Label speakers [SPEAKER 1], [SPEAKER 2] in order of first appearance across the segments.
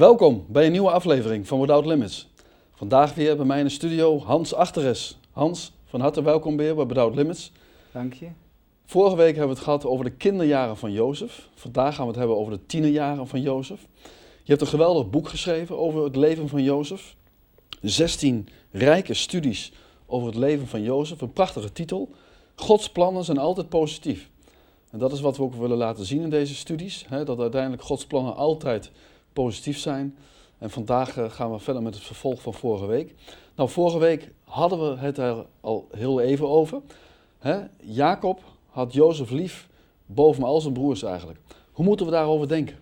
[SPEAKER 1] Welkom bij een nieuwe aflevering van Without Limits. Vandaag weer bij mij in de studio Hans Achteres. Hans, van harte welkom weer bij Without Limits.
[SPEAKER 2] Dank je.
[SPEAKER 1] Vorige week hebben we het gehad over de kinderjaren van Jozef. Vandaag gaan we het hebben over de tienerjaren van Jozef. Je hebt een geweldig boek geschreven over het leven van Jozef. 16 rijke studies over het leven van Jozef. Een prachtige titel. Gods plannen zijn altijd positief. En dat is wat we ook willen laten zien in deze studies. Hè, dat uiteindelijk Gods plannen altijd positief zijn. En vandaag eh, gaan we verder met het vervolg van vorige week. Nou, vorige week hadden we het er al heel even over. Jacob had Jozef lief boven al zijn broers eigenlijk. Hoe moeten we daarover denken?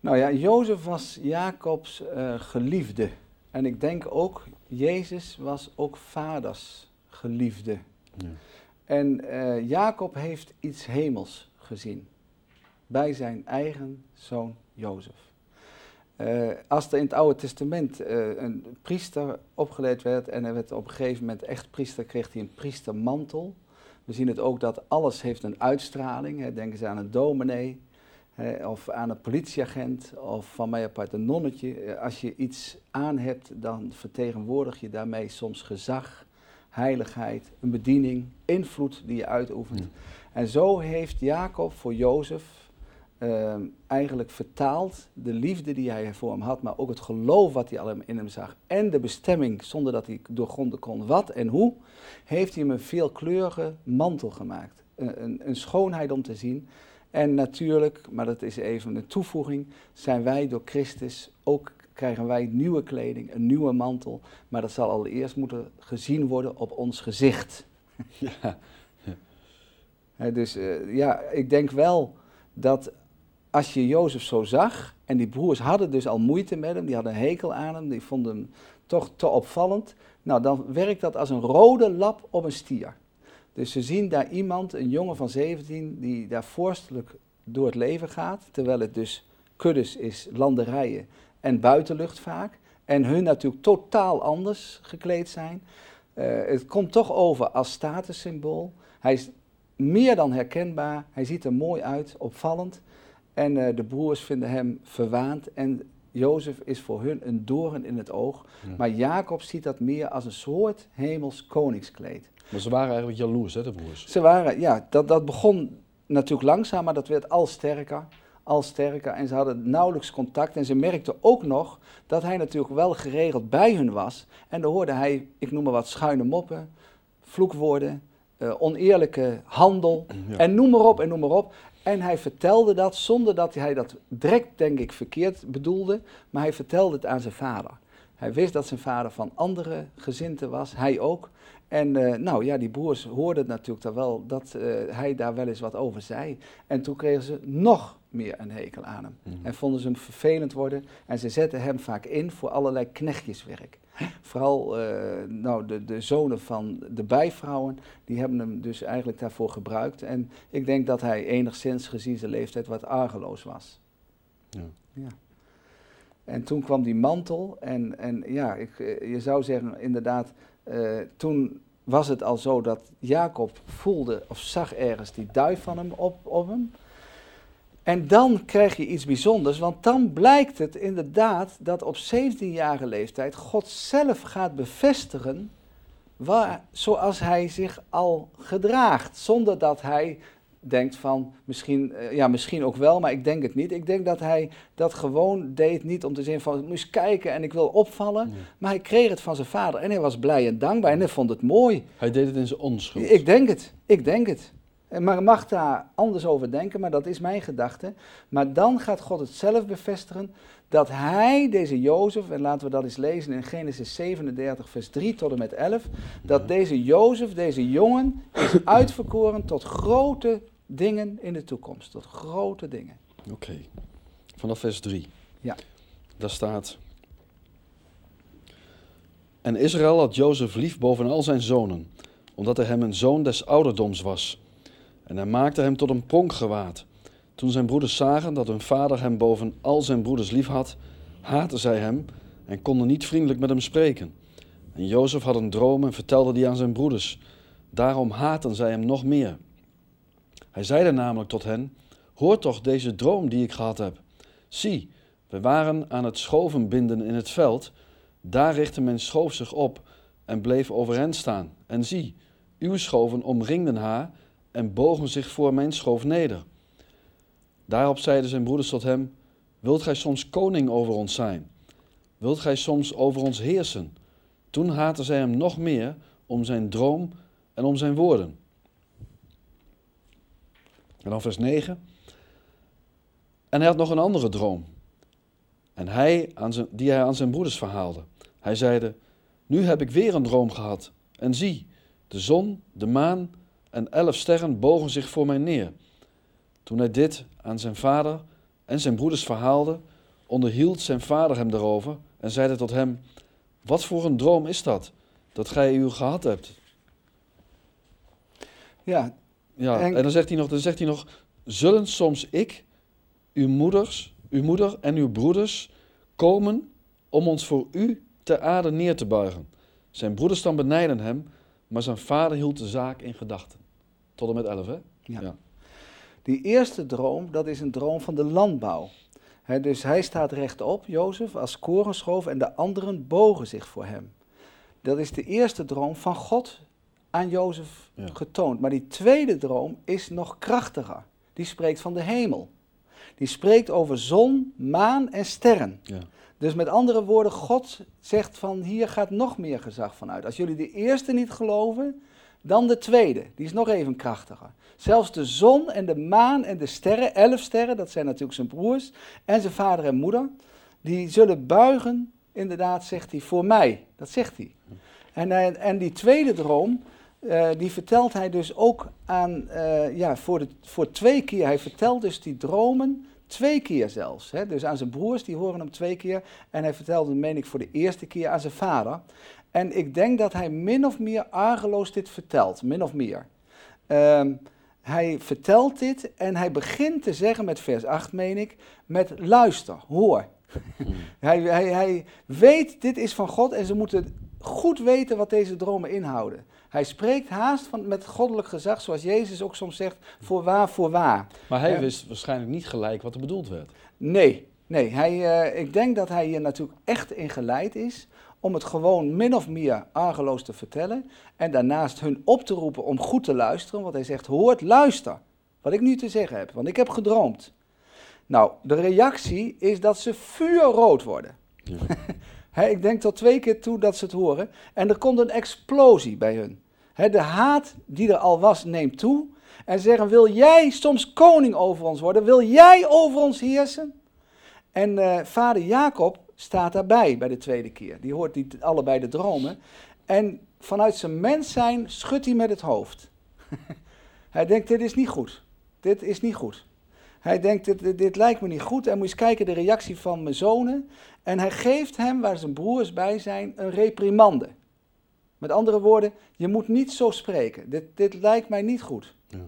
[SPEAKER 2] Nou ja, Jozef was Jacobs uh, geliefde. En ik denk ook, Jezus was ook vaders geliefde. Ja. En uh, Jacob heeft iets hemels gezien bij zijn eigen zoon Jozef. Uh, als er in het Oude Testament uh, een priester opgeleid werd en hij werd op een gegeven moment echt priester, kreeg hij een priestermantel. We zien het ook dat alles heeft een uitstraling. Hè. Denken ze aan een dominee hè, of aan een politieagent of van mij apart een nonnetje. Eh, als je iets aan hebt, dan vertegenwoordig je daarmee soms gezag, heiligheid, een bediening, invloed die je uitoefent. En zo heeft Jacob voor Jozef Ehm, eigenlijk vertaald de liefde die hij voor hem had, maar ook het geloof wat hij in hem zag en de bestemming zonder dat hij doorgronden kon wat en hoe, heeft hij hem een veelkleurige mantel gemaakt. Een, een, een schoonheid om te zien. En natuurlijk, maar dat is even een toevoeging, zijn wij door Christus ook krijgen wij nieuwe kleding, een nieuwe mantel, maar dat zal allereerst moeten gezien worden op ons gezicht. Ja. dus uh, ja, ik denk wel dat als je Jozef zo zag, en die broers hadden dus al moeite met hem, die hadden een hekel aan hem, die vonden hem toch te opvallend, nou dan werkt dat als een rode lap op een stier. Dus ze zien daar iemand, een jongen van 17, die daar vorstelijk door het leven gaat, terwijl het dus kuddes is, landerijen en buitenlucht vaak, en hun natuurlijk totaal anders gekleed zijn. Uh, het komt toch over als statussymbool. Hij is meer dan herkenbaar, hij ziet er mooi uit, opvallend. En uh, de broers vinden hem verwaand en Jozef is voor hun een doorn in het oog. Maar Jacob ziet dat meer als een soort hemels koningskleed.
[SPEAKER 1] Maar ze waren eigenlijk jaloers, hè, de broers?
[SPEAKER 2] Ze waren, ja, dat, dat begon natuurlijk langzaam, maar dat werd al sterker, al sterker. En ze hadden nauwelijks contact. En ze merkten ook nog dat hij natuurlijk wel geregeld bij hun was. En dan hoorde hij, ik noem maar wat, schuine moppen, vloekwoorden, uh, oneerlijke handel. En noem maar op en noem maar op. En hij vertelde dat zonder dat hij dat direct, denk ik, verkeerd bedoelde, maar hij vertelde het aan zijn vader. Hij wist dat zijn vader van andere gezinten was, hij ook. En uh, nou ja, die broers hoorden natuurlijk dan wel dat uh, hij daar wel eens wat over zei. En toen kregen ze nog meer een hekel aan hem. Mm. En vonden ze hem vervelend worden. En ze zetten hem vaak in voor allerlei knechtjeswerk. Vooral uh, nou, de, de zonen van de bijvrouwen, die hebben hem dus eigenlijk daarvoor gebruikt. En ik denk dat hij enigszins gezien zijn leeftijd wat argeloos was. Ja. ja. En toen kwam die mantel en, en ja, ik, eh, je zou zeggen inderdaad, uh, toen was het al zo dat Jacob voelde of zag ergens die duif van hem op, op hem. En dan krijg je iets bijzonders, want dan blijkt het inderdaad dat op 17-jarige leeftijd God zelf gaat bevestigen waar, zoals hij zich al gedraagt, zonder dat hij denkt van misschien, eh, ja, misschien ook wel, maar ik denk het niet. Ik denk dat hij dat gewoon deed, niet om te zeggen van ik moest kijken en ik wil opvallen, maar hij kreeg het van zijn vader en hij was blij en dankbaar en hij vond het mooi.
[SPEAKER 1] Hij deed het in zijn onschuld.
[SPEAKER 2] Ik denk het, ik denk het. Maar mag daar anders over denken, maar dat is mijn gedachte. Maar dan gaat God het zelf bevestigen dat hij, deze Jozef, en laten we dat eens lezen in Genesis 37, vers 3 tot en met 11, dat deze Jozef, deze jongen, is uitverkoren tot grote dingen in de toekomst. Tot grote dingen.
[SPEAKER 1] Oké, vanaf vers 3.
[SPEAKER 2] Ja.
[SPEAKER 1] Daar staat. En Israël had Jozef lief boven al zijn zonen, omdat hij hem een zoon des ouderdoms was en hij maakte hem tot een pronkgewaad. Toen zijn broeders zagen dat hun vader hem boven al zijn broeders lief had, haatten zij hem en konden niet vriendelijk met hem spreken. En Jozef had een droom en vertelde die aan zijn broeders. Daarom haatten zij hem nog meer. Hij zeide namelijk tot hen: Hoor toch deze droom die ik gehad heb. Zie, We waren aan het schoven binden in het veld. Daar richtte men schoof zich op en bleef overeind staan. En zie, uw schoven omringden haar en bogen zich voor mijn schoof neder. Daarop zeiden zijn broeders tot hem: Wilt gij soms koning over ons zijn? Wilt gij soms over ons heersen? Toen haatten zij hem nog meer om zijn droom en om zijn woorden. En dan vers 9. En hij had nog een andere droom. En hij die hij aan zijn broeders verhaalde. Hij zeide: Nu heb ik weer een droom gehad. En zie, de zon, de maan en elf sterren bogen zich voor mij neer. Toen hij dit aan zijn vader en zijn broeders verhaalde, onderhield zijn vader hem daarover en zeide tot hem: Wat voor een droom is dat, dat gij u gehad hebt?
[SPEAKER 2] Ja,
[SPEAKER 1] Ja,
[SPEAKER 2] En-
[SPEAKER 1] en dan zegt hij nog, dan zegt hij nog: Zullen soms ik, uw moeders, uw moeder en uw broeders komen om ons voor u ter aarde neer te buigen? Zijn broeders dan benijden hem, maar zijn vader hield de zaak in gedachten. Tot en met 11, hè?
[SPEAKER 2] Ja.
[SPEAKER 1] Ja.
[SPEAKER 2] Die eerste droom, dat is een droom van de landbouw. Dus hij staat rechtop, Jozef, als korenschoof en de anderen bogen zich voor hem. Dat is de eerste droom van God aan Jozef
[SPEAKER 1] Ja.
[SPEAKER 2] getoond. Maar die tweede droom is nog krachtiger. Die spreekt van de hemel. Die spreekt over zon, maan en sterren.
[SPEAKER 1] Ja.
[SPEAKER 2] Dus met andere woorden, God zegt van hier gaat nog meer gezag vanuit. Als jullie de eerste niet geloven, dan de tweede. Die is nog even krachtiger. Zelfs de zon en de maan en de sterren, elf sterren, dat zijn natuurlijk zijn broers en zijn vader en moeder, die zullen buigen, inderdaad, zegt hij, voor mij. Dat zegt hij. En, hij- en die tweede droom, eh, die vertelt hij dus ook aan, eh, ja, voor, voor twee keer. Hij vertelt dus die dromen twee keer zelfs. Hè? Dus aan zijn broers, die horen hem twee keer. En hij vertelde, meen ik, voor de eerste keer aan zijn vader. En ik denk dat hij min of meer argeloos dit vertelt, min of meer. Ehm, hij vertelt dit en hij begint te zeggen met vers 8, meen ik, met luister, hoor. hij, hij, hij weet, dit is van God en ze moeten goed weten wat deze dromen inhouden. Hij spreekt haast van, met goddelijk gezag, zoals Jezus ook soms zegt, voor waar, voor waar.
[SPEAKER 1] Maar hij
[SPEAKER 2] Ja.
[SPEAKER 1] wist waarschijnlijk niet gelijk wat er bedoeld werd.
[SPEAKER 2] Nee, nee hij, eh, ik denk dat hij hier natuurlijk echt in geleid is om het gewoon min of meer argeloos te vertellen. En daarnaast hun op te roepen om goed te luisteren, want hij zegt, hoort, luister, wat ik nu te zeggen heb, want ik heb gedroomd. Nou, de reactie is dat ze vuurrood worden.
[SPEAKER 1] Ja.
[SPEAKER 2] Ik denk tot twee keer toe dat ze het horen. En er komt een explosie bij hun. Hè, de haat die er al was, neemt toe. En ze zeggen, wil jij soms koning over ons worden? Wil jij over ons heersen? En eh, vader Jacob staat daarbij bij de tweede keer. Die hoort die, allebei de dromen. En vanuit zijn mens zijn schudt hij met het hoofd. hij denkt, dit is niet goed. Dit is niet goed. Hij denkt, dit, dit, dit lijkt me niet goed. En moet eens kijken de reactie van mijn zonen. En hij geeft hem, waar zijn broers bij zijn, een reprimande. Met andere woorden, je moet niet zo spreken. Dit, dit lijkt mij niet goed.
[SPEAKER 1] Ja.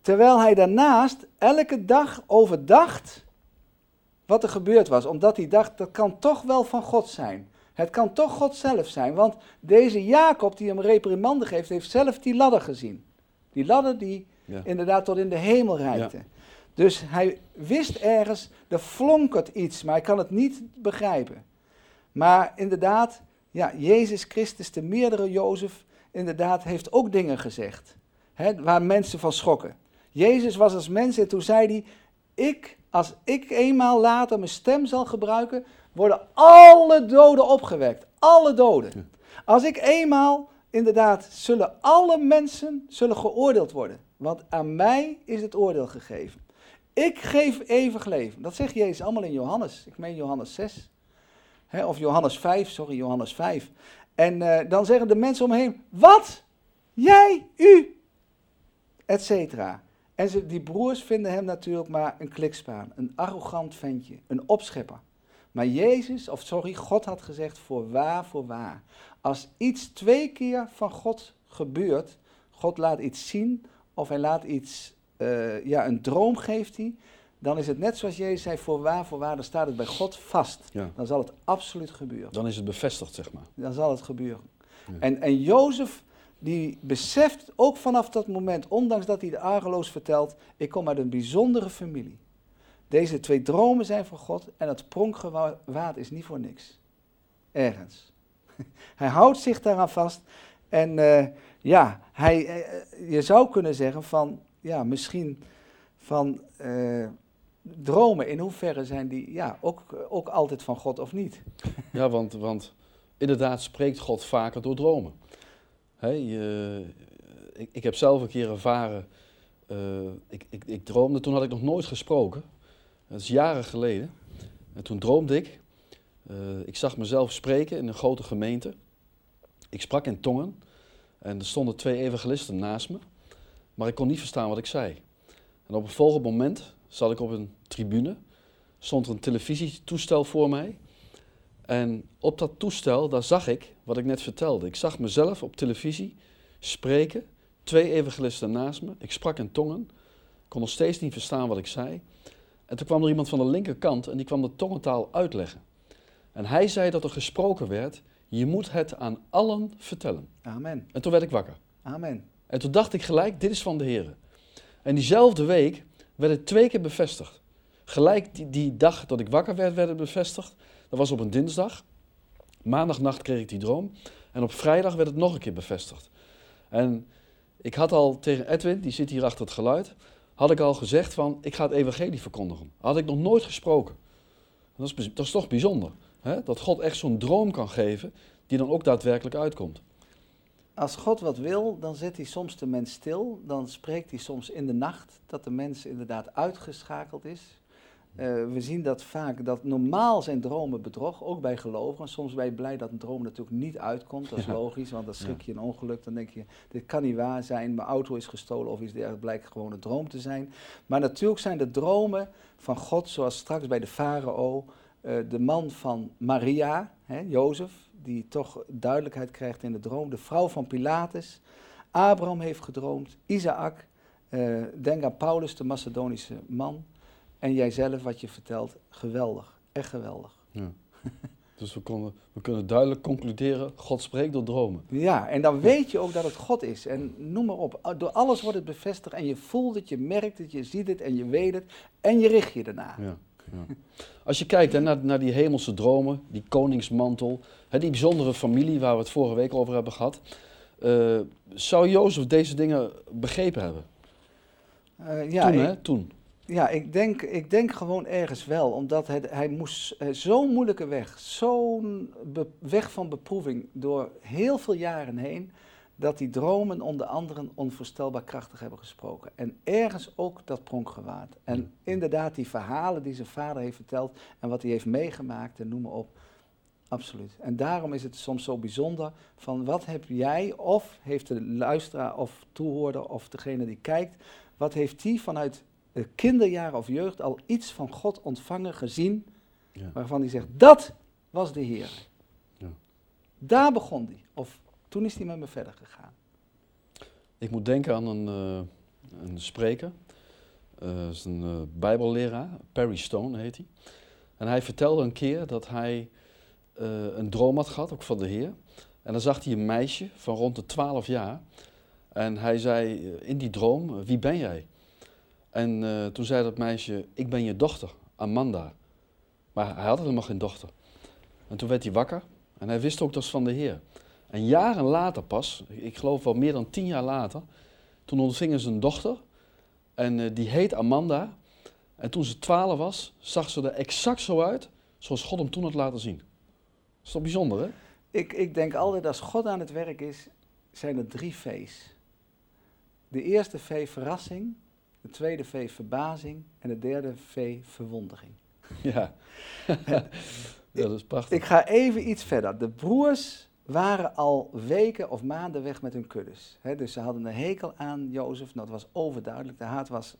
[SPEAKER 2] Terwijl hij daarnaast elke dag overdacht wat er gebeurd was. Omdat hij dacht, dat kan toch wel van God zijn. Het kan toch God zelf zijn. Want deze Jacob die hem reprimande geeft, heeft zelf die ladder gezien. Die ladder die
[SPEAKER 1] Ja.
[SPEAKER 2] inderdaad tot in de hemel reikte. Dus hij wist ergens, er flonkert iets, maar hij kan het niet begrijpen. Maar inderdaad, ja, Jezus Christus, de meerdere Jozef, inderdaad heeft ook dingen gezegd. Hè, waar mensen van schokken. Jezus was als mens en toen zei hij, ik, als ik eenmaal later mijn stem zal gebruiken, worden alle doden opgewekt. Alle doden. Als ik eenmaal, inderdaad, zullen alle mensen zullen geoordeeld worden. Want aan mij is het oordeel gegeven. Ik geef eeuwig leven. Dat zegt Jezus allemaal in Johannes. Ik meen Johannes 6. Hè, of Johannes 5, sorry, Johannes 5. En eh, dan zeggen de mensen om me heen, wat? Jij, u, et cetera. En ze, die broers vinden hem natuurlijk maar een klikspaan, een arrogant ventje, een opschepper. Maar Jezus, of sorry, God had gezegd voor waar, voor waar. Als iets twee keer van God gebeurt, God laat iets zien of hij laat iets, eh, ja, een droom geeft hij, dan is het net zoals Jezus zei, voor waar, voor waar, dan staat het bij God vast.
[SPEAKER 1] Ja.
[SPEAKER 2] Dan zal het absoluut gebeuren.
[SPEAKER 1] Dan is het bevestigd, zeg maar.
[SPEAKER 2] Dan zal het gebeuren.
[SPEAKER 1] Ja.
[SPEAKER 2] En, en Jozef, die beseft ook vanaf dat moment, ondanks dat hij de argeloos vertelt, ik kom uit een bijzondere familie. Deze twee dromen zijn van God en het pronkgewaad is niet voor niks. Ergens. Hij houdt zich daaraan vast en uh, ja, hij, uh, je zou kunnen zeggen van, ja, misschien van dromen, in hoeverre zijn die ja, ook, ook altijd van God of niet?
[SPEAKER 1] Ja, want, want inderdaad spreekt God vaker door dromen. Ik, ik, heb zelf een keer ervaren, ik, ik, ik droomde, toen had ik nog nooit gesproken. Dat is jaren geleden. En toen droomde ik, ik zag mezelf spreken in een grote gemeente. Ik sprak in tongen en er stonden twee evangelisten naast me, maar ik kon niet verstaan wat ik zei. En op een volgend moment zat ik op een tribune, stond er een televisietoestel voor mij. En op dat toestel, daar zag ik wat ik net vertelde. Ik zag mezelf op televisie spreken, twee evangelisten naast me. Ik sprak in tongen, kon nog steeds niet verstaan wat ik zei. En toen kwam er iemand van de linkerkant en die kwam de tongentaal uitleggen. En hij zei dat er gesproken werd je moet het aan allen vertellen.
[SPEAKER 2] Amen.
[SPEAKER 1] En toen werd ik wakker.
[SPEAKER 2] Amen.
[SPEAKER 1] En toen dacht ik gelijk, dit is van de Heer. En diezelfde week werd het twee keer bevestigd. Gelijk die, die dag dat ik wakker werd, werd het bevestigd. Dat was op een dinsdag. Maandagnacht kreeg ik die droom. En op vrijdag werd het nog een keer bevestigd. En ik had al tegen Edwin, die zit hier achter het geluid, had ik al gezegd van, ik ga het evangelie verkondigen. Had ik nog nooit gesproken. Dat is, toch bijzonder. Hè? Dat God echt zo'n droom kan geven die dan ook daadwerkelijk uitkomt.
[SPEAKER 2] Als God wat wil, dan zet hij soms de mens stil. Dan spreekt hij soms in de nacht dat de mens inderdaad uitgeschakeld is. Uh, we zien dat vaak, dat normaal zijn dromen bedrog, ook bij gelovigen. Soms ben je blij dat een droom natuurlijk niet uitkomt, dat is ja. logisch, want dan schrik je een ongeluk. Dan denk je, dit kan niet waar zijn, mijn auto is gestolen of iets dergelijks, blijkt gewoon een droom te zijn. Maar natuurlijk zijn de dromen van God, zoals straks bij de farao, uh, de man van Maria, hè, Jozef, die toch duidelijkheid krijgt in de droom. De vrouw van Pilatus. Abraham heeft gedroomd. Isaac. Uh, denk aan Paulus, de Macedonische man. En jijzelf, wat je vertelt. Geweldig. Echt geweldig. Ja.
[SPEAKER 1] Dus we, konden, we kunnen duidelijk concluderen, God spreekt door dromen.
[SPEAKER 2] Ja, en dan weet je ook dat het God is. En noem maar op, door alles wordt het bevestigd en je voelt het, je merkt het, je ziet het en je weet het. En je richt je ernaar.
[SPEAKER 1] Ja. Ja. Als je kijkt hè, naar, naar die hemelse dromen, die koningsmantel, hè, die bijzondere familie waar we het vorige week over hebben gehad. Uh, zou Jozef deze dingen begrepen hebben?
[SPEAKER 2] Uh, ja,
[SPEAKER 1] toen, hè? Toen.
[SPEAKER 2] Ja, ik denk, ik denk gewoon ergens wel. Omdat hij, hij moest uh, zo'n moeilijke weg, zo'n weg van beproeving door heel veel jaren heen dat die dromen onder anderen onvoorstelbaar krachtig hebben gesproken. En ergens ook dat pronkgewaad. En inderdaad die verhalen die zijn vader heeft verteld en wat hij heeft meegemaakt en noem maar op. Absoluut. En daarom is het soms zo bijzonder van wat heb jij of heeft de luisteraar of toehoorder of degene die kijkt, wat heeft die vanuit kinderjaren of jeugd al iets van God ontvangen, gezien, ja. waarvan hij zegt, dat was de Heer. Ja. Daar begon hij. Of toen is hij met me verder gegaan.
[SPEAKER 1] Ik moet denken aan een, uh, een spreker. Uh, is een uh, bijbelleraar, Perry Stone heet hij. En hij vertelde een keer dat hij een droom had gehad, ook van de Heer. En dan zag hij een meisje van rond de 12 jaar. En hij zei in die droom, wie ben jij? En toen zei dat meisje, ik ben je dochter, Amanda. Maar hij had helemaal geen dochter. En toen werd hij wakker en hij wist ook dat is van de Heer. En jaren later pas, ik geloof wel meer dan tien jaar later, toen ontvingen ze een dochter. En uh, die heet Amanda. En toen ze twaalf was, zag ze er exact zo uit zoals God hem toen had laten zien. Dat is toch bijzonder, hè?
[SPEAKER 2] Ik, ik denk altijd, als God aan het werk is, zijn er drie V's. De eerste V verrassing, de tweede V verbazing en de derde V verwondering.
[SPEAKER 1] Ja, dat is prachtig.
[SPEAKER 2] Ik ga even iets verder. De broers waren al weken of maanden weg met hun kuddes. dus ze hadden een hekel aan Jozef, nou, dat was overduidelijk. De haat was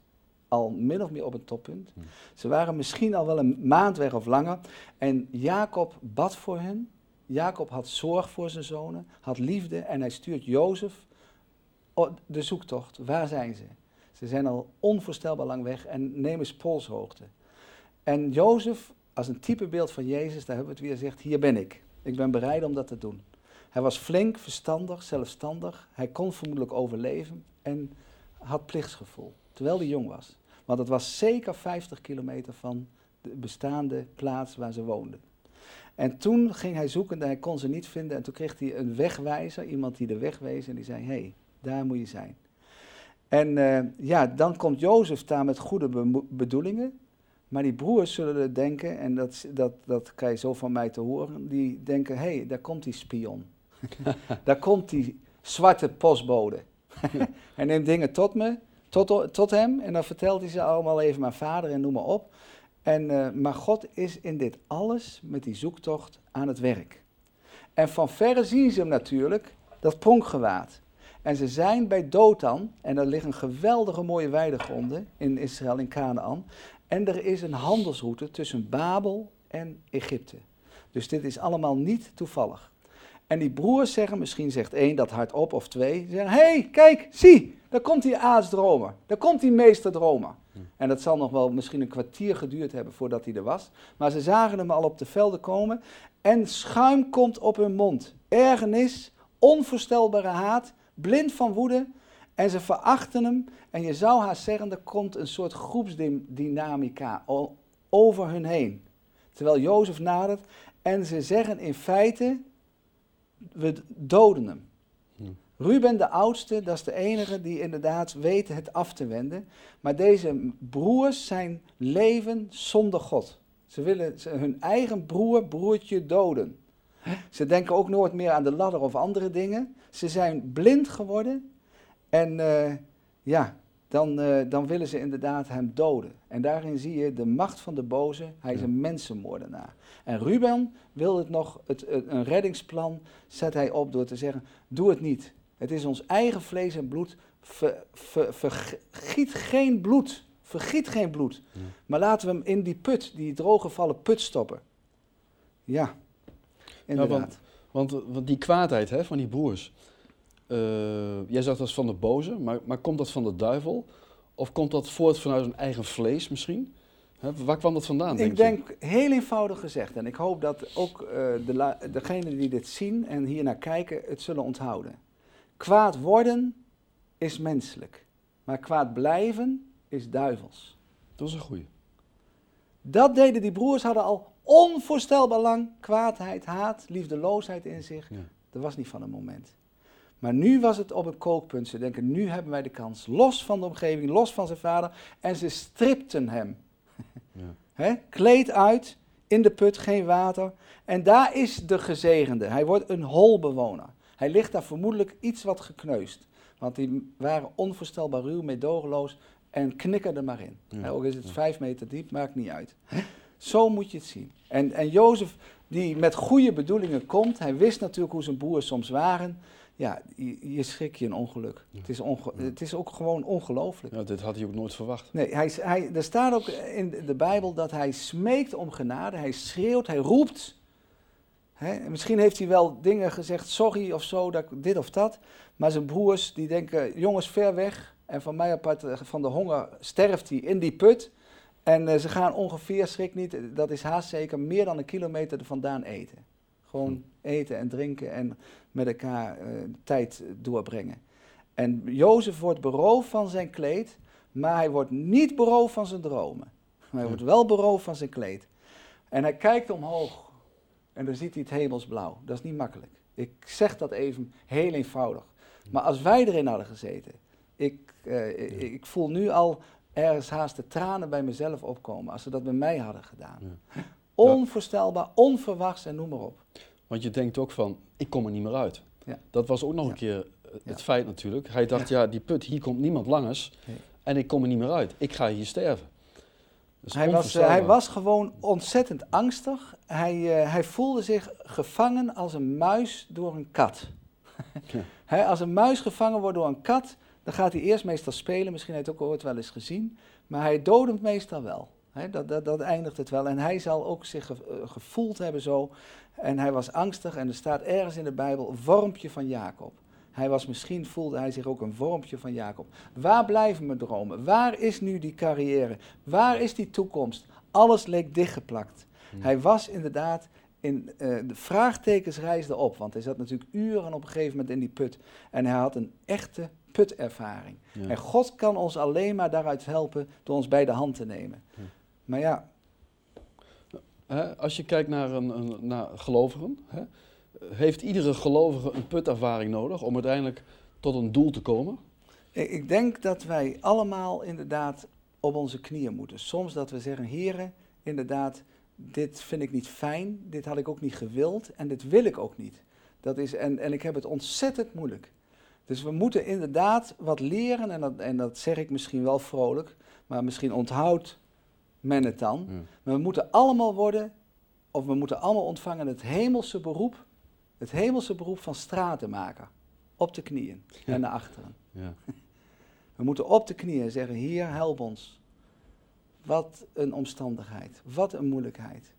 [SPEAKER 2] al min of meer op het toppunt. Hmm. Ze waren misschien al wel een maand weg of langer. En Jacob bad voor hen. Jacob had zorg voor zijn zonen, had liefde en hij stuurt Jozef de zoektocht. Waar zijn ze? Ze zijn al onvoorstelbaar lang weg en nemen eens polshoogte. En Jozef, als een typebeeld van Jezus, daar hebben we het weer gezegd, hier ben ik. Ik ben bereid om dat te doen. Hij was flink, verstandig, zelfstandig. Hij kon vermoedelijk overleven en had plichtsgevoel, terwijl hij jong was. Want het was zeker 50 kilometer van de bestaande plaats waar ze woonden. En toen ging hij zoeken en hij kon ze niet vinden. En toen kreeg hij een wegwijzer, iemand die de weg wees. En die zei, hé, hey, daar moet je zijn. En uh, ja, dan komt Jozef daar met goede be bedoelingen. Maar die broers zullen denken, en dat, dat, dat krijg je zo van mij te horen, die denken, hé, hey, daar komt die spion. daar komt die zwarte postbode. hij neemt dingen tot me, tot, tot hem, en dan vertelt hij ze allemaal even mijn vader en noem maar op. En, uh, maar God is in dit alles met die zoektocht aan het werk. En van verre zien ze hem natuurlijk, dat pronkgewaad. En ze zijn bij Dothan, en daar liggen geweldige mooie weidegronden in Israël, in Canaan. En er is een handelsroute tussen Babel en Egypte. Dus dit is allemaal niet toevallig. En die broers zeggen, misschien zegt één dat hardop of twee, zeggen, hé, hey, kijk, zie, daar komt die aasdromer, daar komt die meesterdromer. En dat zal nog wel misschien een kwartier geduurd hebben voordat hij er was. Maar ze zagen hem al op de velden komen en schuim komt op hun mond. Ergernis, onvoorstelbare haat, blind van woede en ze verachten hem. En je zou haast zeggen, er komt een soort groepsdynamica over hun heen. Terwijl Jozef nadert en ze zeggen in feite, we doden hem. Hm. Ruben, de oudste, dat is de enige die inderdaad weet het af te wenden. Maar deze broers zijn leven zonder God. Ze willen hun eigen broer, broertje doden. Ze denken ook nooit meer aan de ladder of andere dingen. Ze zijn blind geworden. En uh, ja, dan, uh, dan willen ze inderdaad hem doden. En daarin zie je de macht van de boze. Hij is een mensenmoordenaar. En Ruben wil het nog, het, een reddingsplan zet hij op door te zeggen, doe het niet. Het is ons eigen vlees en bloed. Ver, ver, vergiet geen bloed. Vergiet geen bloed. Maar laten we hem in die put, die drooggevallen put stoppen. Ja, inderdaad.
[SPEAKER 1] want, want, die kwaadheid hè, van die broers. Uh, jij zegt dat is van de boze, maar, maar komt dat van de duivel? Of komt dat voort vanuit hun eigen vlees misschien? waar kwam dat vandaan?
[SPEAKER 2] Ik denk, heel eenvoudig gezegd, en ik hoop dat ook uh, de degenen die dit zien en hier naar kijken het zullen onthouden. Kwaad worden is menselijk, maar kwaad blijven is duivels.
[SPEAKER 1] Dat is een goeie.
[SPEAKER 2] Dat deden die broers, hadden al onvoorstelbaar lang kwaadheid, haat, liefdeloosheid in zich. Ja. Dat was niet van een moment. Maar nu was het op een kookpunt. Ze denken, nu hebben wij de kans. Los van de omgeving, los van zijn vader. En ze stripten hem. Ja. Kleed uit, in de put, geen water. En daar is de gezegende. Hij wordt een holbewoner. Hij ligt daar vermoedelijk iets wat gekneusd. Want die waren onvoorstelbaar ruw, meedogenloos en knikkerden maar in. Ja. ook is het vijf meter diep, maakt niet uit. Zo moet je het zien. En, en Jozef, die met goede bedoelingen komt, hij wist natuurlijk hoe zijn broers soms waren ja, je, je schrik je een ongeluk. Het, is het is ook gewoon ongelooflijk.
[SPEAKER 1] Ja, dit had hij ook nooit verwacht.
[SPEAKER 2] Nee, hij, hij, er staat ook in de Bijbel dat hij smeekt om genade, hij schreeuwt, hij roept. misschien heeft hij wel dingen gezegd, sorry of zo, dat, dit of dat. Maar zijn broers die denken, jongens, ver weg. En van mij apart, eh, van de honger sterft hij in die put. En uh, ze gaan ongeveer, schrik niet, dat is haast zeker, meer dan een kilometer er vandaan eten. Gewoon hm. eten en drinken en met elkaar uh, tijd doorbrengen. En Jozef wordt beroofd van zijn kleed, maar hij wordt niet beroofd van zijn dromen. hij wordt wel beroofd van zijn kleed. En hij kijkt omhoog en dan ziet hij het hemelsblauw. Dat is niet makkelijk. Ik zeg dat even heel eenvoudig. Maar als wij erin hadden gezeten, ik, uh, ik voel nu al ergens haast de tranen bij mezelf opkomen als ze dat bij mij hadden gedaan. Onvoorstelbaar, onverwachts en noem maar op.
[SPEAKER 1] Want je denkt ook van, ik kom er niet meer uit. Ja. Dat was ook nog een keer het feit natuurlijk. Hij dacht, ja. die put, hier komt niemand langs en ik kom er niet meer uit. Ik ga hier sterven.
[SPEAKER 2] Hij was, uh, hij was gewoon ontzettend angstig. Hij, uh, hij voelde zich gevangen als een muis door een kat. als een muis gevangen wordt door een kat, dan gaat hij eerst meestal spelen. Misschien heeft hij het ook ooit wel eens gezien. Maar hij dodemt meestal wel. dat, dat, dat, eindigt het wel. En hij zal ook zich eh, gevoeld hebben zo. En hij was angstig en er staat ergens in de Bijbel een vormpje van Jacob. Hij was misschien, voelde hij zich ook een vormpje van Jacob. Waar blijven mijn dromen? Waar is nu die carrière? Waar is die toekomst? Alles leek dichtgeplakt. Hmm. Hij was inderdaad in uh, de vraagtekens reisden op, want hij zat natuurlijk uren op een gegeven moment in die put. En hij had een echte putervaring.
[SPEAKER 1] Ja.
[SPEAKER 2] En God kan ons alleen maar daaruit helpen door ons bij de hand te nemen.
[SPEAKER 1] Ja.
[SPEAKER 2] Maar ja,
[SPEAKER 1] als je kijkt naar, een, een, naar gelovigen, hè, heeft iedere gelovige een putervaring nodig om uiteindelijk tot een doel te komen?
[SPEAKER 2] ik, ik denk dat wij allemaal inderdaad op onze knieën moeten. Soms dat we zeggen, heren, inderdaad, dit vind ik niet fijn, dit had ik ook niet gewild en dit wil ik ook niet. Dat is, en, en ik heb het ontzettend moeilijk. Dus we moeten inderdaad wat leren, en dat, en dat zeg ik misschien wel vrolijk, maar misschien onthoudt men het dan.
[SPEAKER 1] Ja.
[SPEAKER 2] Maar we moeten allemaal worden, of we moeten allemaal ontvangen het hemelse beroep, het hemelse beroep van stratenmaker. Op de knieën
[SPEAKER 1] Ja.
[SPEAKER 2] en naar achteren.
[SPEAKER 1] Ja.
[SPEAKER 2] We moeten op de knieën zeggen, Heer, help ons. Wat een omstandigheid, wat een moeilijkheid,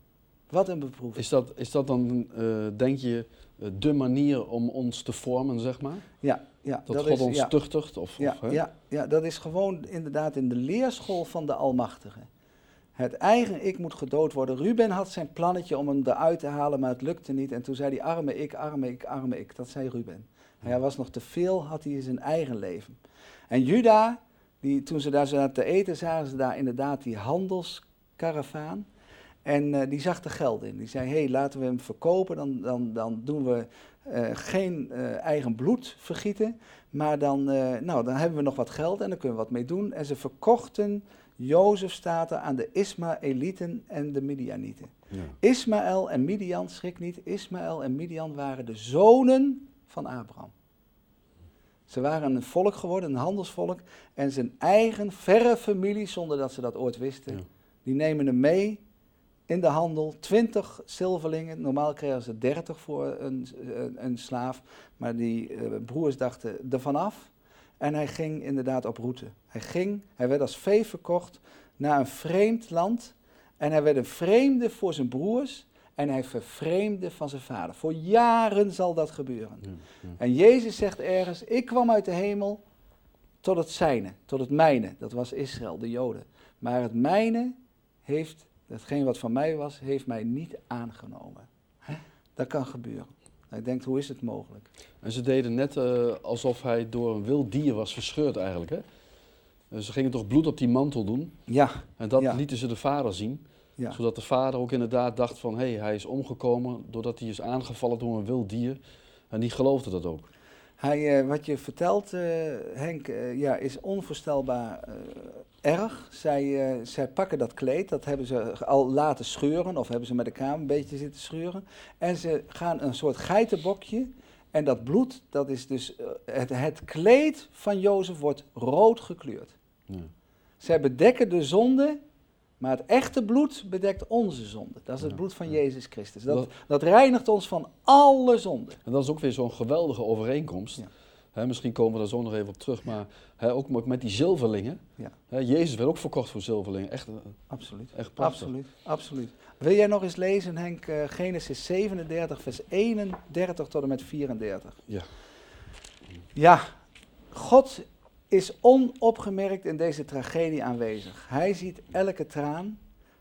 [SPEAKER 2] wat een beproeving.
[SPEAKER 1] Is, dat, is dat dan, eh, denk je, eh, de manier om ons te vormen, zeg maar?
[SPEAKER 2] Ja, ja,
[SPEAKER 1] Dat, God
[SPEAKER 2] is,
[SPEAKER 1] ons
[SPEAKER 2] ja,
[SPEAKER 1] tuchtigt? Of,
[SPEAKER 2] ja,
[SPEAKER 1] of, hè?
[SPEAKER 2] ja, ja, dat is gewoon inderdaad in de leerschool van de Almachtige. Het eigen ik moet gedood worden. Ruben had zijn plannetje om hem eruit te halen, maar het lukte niet. En toen zei hij, arme ik, arme ik, arme ik. Dat zei Ruben. Hij was nog te veel, had hij in zijn eigen leven. En Juda, die, toen ze daar zaten te eten, zagen ze daar inderdaad die handelskaravaan. En eh, die zag de geld in. Die zei, hé, hey, laten we hem verkopen, dan, dan, dan doen we eh, geen eh, eigen bloed vergieten. Maar dan, nou, dan hebben we nog wat geld en dan kunnen we wat mee doen. En ze verkochten, Jozef staat er, aan de Ismaëlieten en de Midianieten.
[SPEAKER 1] Ja.
[SPEAKER 2] Ismaël en Midian, schrik niet, Ismaël en Midian waren de zonen van Abraham. Ze waren een volk geworden, een handelsvolk. En zijn eigen verre familie, zonder dat ze dat ooit wisten,
[SPEAKER 1] Ja.
[SPEAKER 2] die nemen hem mee in de handel. 20 zilverlingen, normaal kregen ze 30 voor een, een, een slaaf. Maar die eh, broers dachten ervan af. En hij ging inderdaad op route. Hij ging, hij werd als vee verkocht naar een vreemd land. En hij werd een vreemde voor zijn broers. En hij vervreemde van zijn vader. Voor jaren zal dat gebeuren.
[SPEAKER 1] Ja, ja.
[SPEAKER 2] En Jezus zegt ergens, ik kwam uit de hemel tot het zijne, tot het mijne. Dat was Israël, de Joden. Maar het mijne heeft, hetgeen wat van mij was, heeft mij niet aangenomen. Dat kan gebeuren. Hij denkt, hoe is het mogelijk?
[SPEAKER 1] En ze deden net eh, alsof hij door een wild dier was verscheurd eigenlijk. Hè? Ze gingen toch bloed op die mantel doen.
[SPEAKER 2] Ja,
[SPEAKER 1] En dat
[SPEAKER 2] Ja.
[SPEAKER 1] lieten ze de vader zien.
[SPEAKER 2] ja,
[SPEAKER 1] Zodat de vader ook inderdaad dacht van... hé, hey, hij is omgekomen doordat hij is aangevallen door een wild dier. En die geloofde dat ook.
[SPEAKER 2] Hij, eh, wat je vertelt, eh, Henk, eh, ja, is onvoorstelbaar erg. Zij, zij pakken dat kleed, dat hebben ze al laten scheuren, of hebben ze met de kamer een beetje zitten scheuren. En ze gaan een soort geitenbokje. En dat bloed, dat is dus, het, het kleed van Jozef wordt rood gekleurd.
[SPEAKER 1] Ja.
[SPEAKER 2] Zij bedekken de zonde, maar het echte bloed bedekt onze zonde. Dat is het bloed van. Jezus Christus. Dat,
[SPEAKER 1] Dat-
[SPEAKER 2] reinigt ons van alle zonde.
[SPEAKER 1] En dat is ook weer zo'n geweldige overeenkomst.
[SPEAKER 2] Ja.
[SPEAKER 1] Misschien komen we daar zo nog even op terug. Maar ook met die zilverlingen.
[SPEAKER 2] Ja.
[SPEAKER 1] Jezus werd ook verkocht voor zilverlingen. Echt, eh,
[SPEAKER 2] Absoluut.
[SPEAKER 1] echt prachtig.
[SPEAKER 2] Absoluut, absoluut. Wil jij nog eens lezen, Henk, eh, Genesis 37, vers 31 tot en met 34?
[SPEAKER 1] Ja.
[SPEAKER 2] Ja, God is onopgemerkt in deze tragedie aanwezig. Hij ziet elke traan,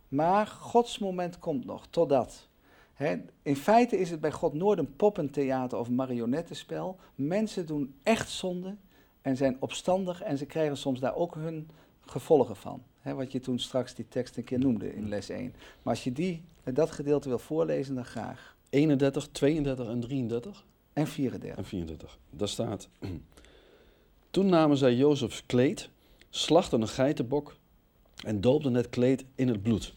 [SPEAKER 2] maar Gods moment komt nog, totdat. Hè, in feite is het bij God nooit een poppentheater of marionettenspel. Mensen doen echt zonde en zijn opstandig en ze krijgen soms daar ook hun gevolgen van. Wat je toen straks die tekst een keer noemde in les 1. Maar als je die, dat gedeelte wil voorlezen, dan graag.
[SPEAKER 1] 31, 32 en 33
[SPEAKER 2] En 34.
[SPEAKER 1] en 34. Daar staat... Toen namen zij Jozefs kleed, slachten een geitenbok en doopten het kleed in het bloed.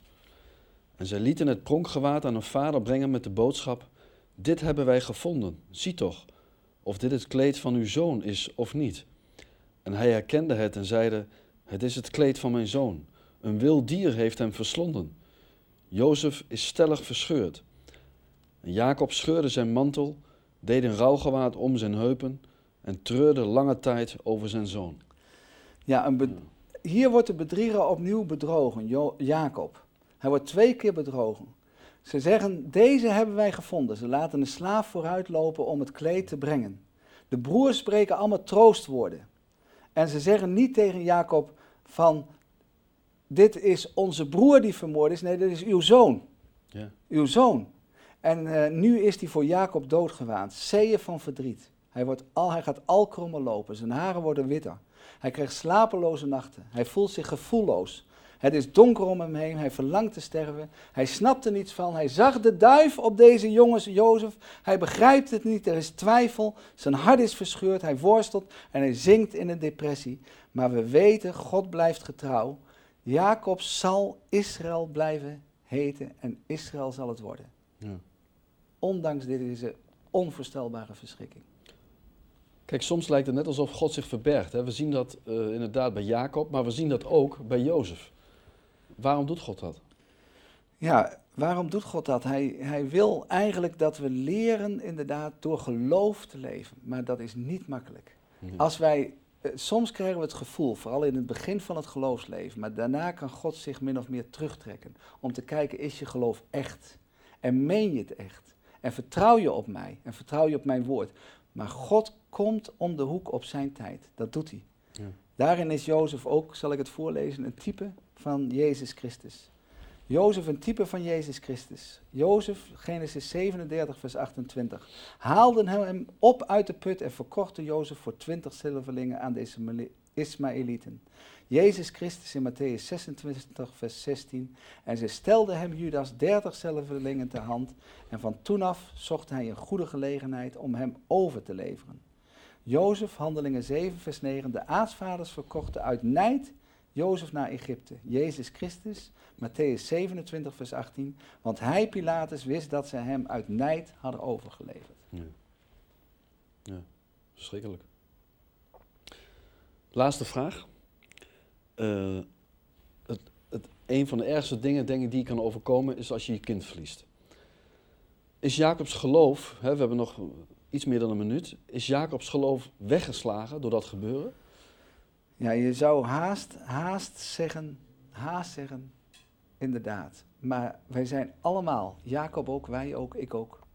[SPEAKER 1] En zij lieten het pronkgewaad aan hun vader brengen met de boodschap: Dit hebben wij gevonden, zie toch, of dit het kleed van uw zoon is of niet. En hij herkende het en zeide: Het is het kleed van mijn zoon. Een wild dier heeft hem verslonden. Jozef is stellig verscheurd. En Jacob scheurde zijn mantel, deed een rouwgewaad om zijn heupen en treurde lange tijd over zijn zoon.
[SPEAKER 2] Ja, een hier wordt de bedrieger opnieuw bedrogen, Jo- Jacob. Hij wordt twee keer bedrogen. Ze zeggen, deze hebben wij gevonden. Ze laten een slaaf vooruitlopen om het kleed te brengen. De broers spreken allemaal troostwoorden. En ze zeggen niet tegen Jacob van, dit is onze broer die vermoord is. Nee, dit is uw zoon.
[SPEAKER 1] Ja.
[SPEAKER 2] Uw zoon. En eh, nu is hij voor Jacob doodgewaand. Zeeën van verdriet. Hij, wordt al, hij gaat alkrommer lopen, zijn haren worden witter. Hij krijgt slapeloze nachten. Hij voelt zich gevoelloos. Het is donker om hem heen, hij verlangt te sterven. Hij snapt er niets van. Hij zag de duif op deze jongens, Jozef. Hij begrijpt het niet, er is twijfel. Zijn hart is verscheurd, hij worstelt en hij zinkt in een depressie. Maar we weten, God blijft getrouw. Jacob zal Israël blijven heten en Israël zal het worden. Ja. Ondanks deze onvoorstelbare verschrikking.
[SPEAKER 1] Kijk, soms lijkt het net alsof God zich verbergt. Hè? We zien dat uh, inderdaad bij Jacob, maar we zien dat ook bij Jozef. Waarom doet God dat?
[SPEAKER 2] Ja, waarom doet God dat? Hij, hij wil eigenlijk dat we leren inderdaad door geloof te leven. Maar dat is niet makkelijk. Als wij, eh, soms krijgen we het gevoel, vooral in het begin van het geloofsleven, maar daarna kan God zich min of meer terugtrekken. Om te kijken, is je geloof echt? En meen je het echt? En vertrouw je op mij? En vertrouw je op mijn woord? Maar God komt om de hoek op zijn tijd. Dat doet hij. Ja. Daarin is Jozef ook, zal ik het voorlezen, een type van Jezus Christus. Jozef een type van Jezus Christus. Jozef, Genesis 37, vers 28. Haalden hem op uit de put en verkochten Jozef voor twintig zilverlingen aan de Ismaëlieten. Jezus Christus in Matthäus 26, vers 16. En ze stelden hem Judas dertig zilverlingen ter hand. En van toen af zocht hij een goede gelegenheid om hem over te leveren. Jozef, handelingen 7, vers 9. De aartsvaders verkochten uit nijd Jozef naar Egypte. Jezus Christus, Matthäus 27, vers 18. Want hij, Pilatus, wist dat ze hem uit nijd hadden overgeleverd. Ja,
[SPEAKER 1] ja verschrikkelijk. Laatste vraag. Uh, het, het, een van de ergste dingen, denk ik, die je kan overkomen, is als je je kind verliest. Is Jacobs geloof, hè, we hebben nog iets meer dan een minuut, is Jacobs geloof weggeslagen door dat gebeuren?
[SPEAKER 2] Ja, je zou haast, haast zeggen, haast zeggen, inderdaad. Maar wij zijn allemaal, Jacob ook, wij ook, ik ook,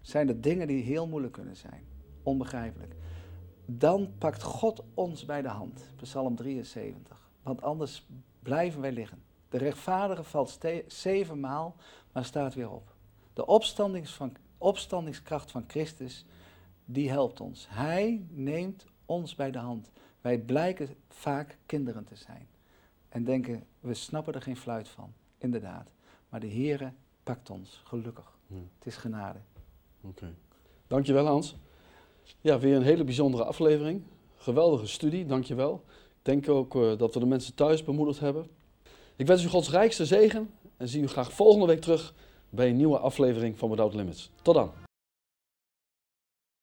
[SPEAKER 2] zijn er dingen die heel moeilijk kunnen zijn. Onbegrijpelijk. Dan pakt God ons bij de hand. Psalm 73. Want anders blijven wij liggen. De rechtvaardige valt zevenmaal, maar staat weer op. De van, opstandingskracht van Christus, die helpt ons. Hij neemt ons bij de hand. Wij blijken vaak kinderen te zijn. En denken, we snappen er geen fluit van. Inderdaad. Maar de Heere pakt ons, gelukkig. Het is genade.
[SPEAKER 1] Oké. Dankjewel Hans. Ja, weer een hele bijzondere aflevering. Geweldige studie, dankjewel. Ik denk ook uh, dat we de mensen thuis bemoedigd hebben. Ik wens u Gods rijkste zegen en zie u graag volgende week terug bij een nieuwe aflevering van Without Limits. Tot dan.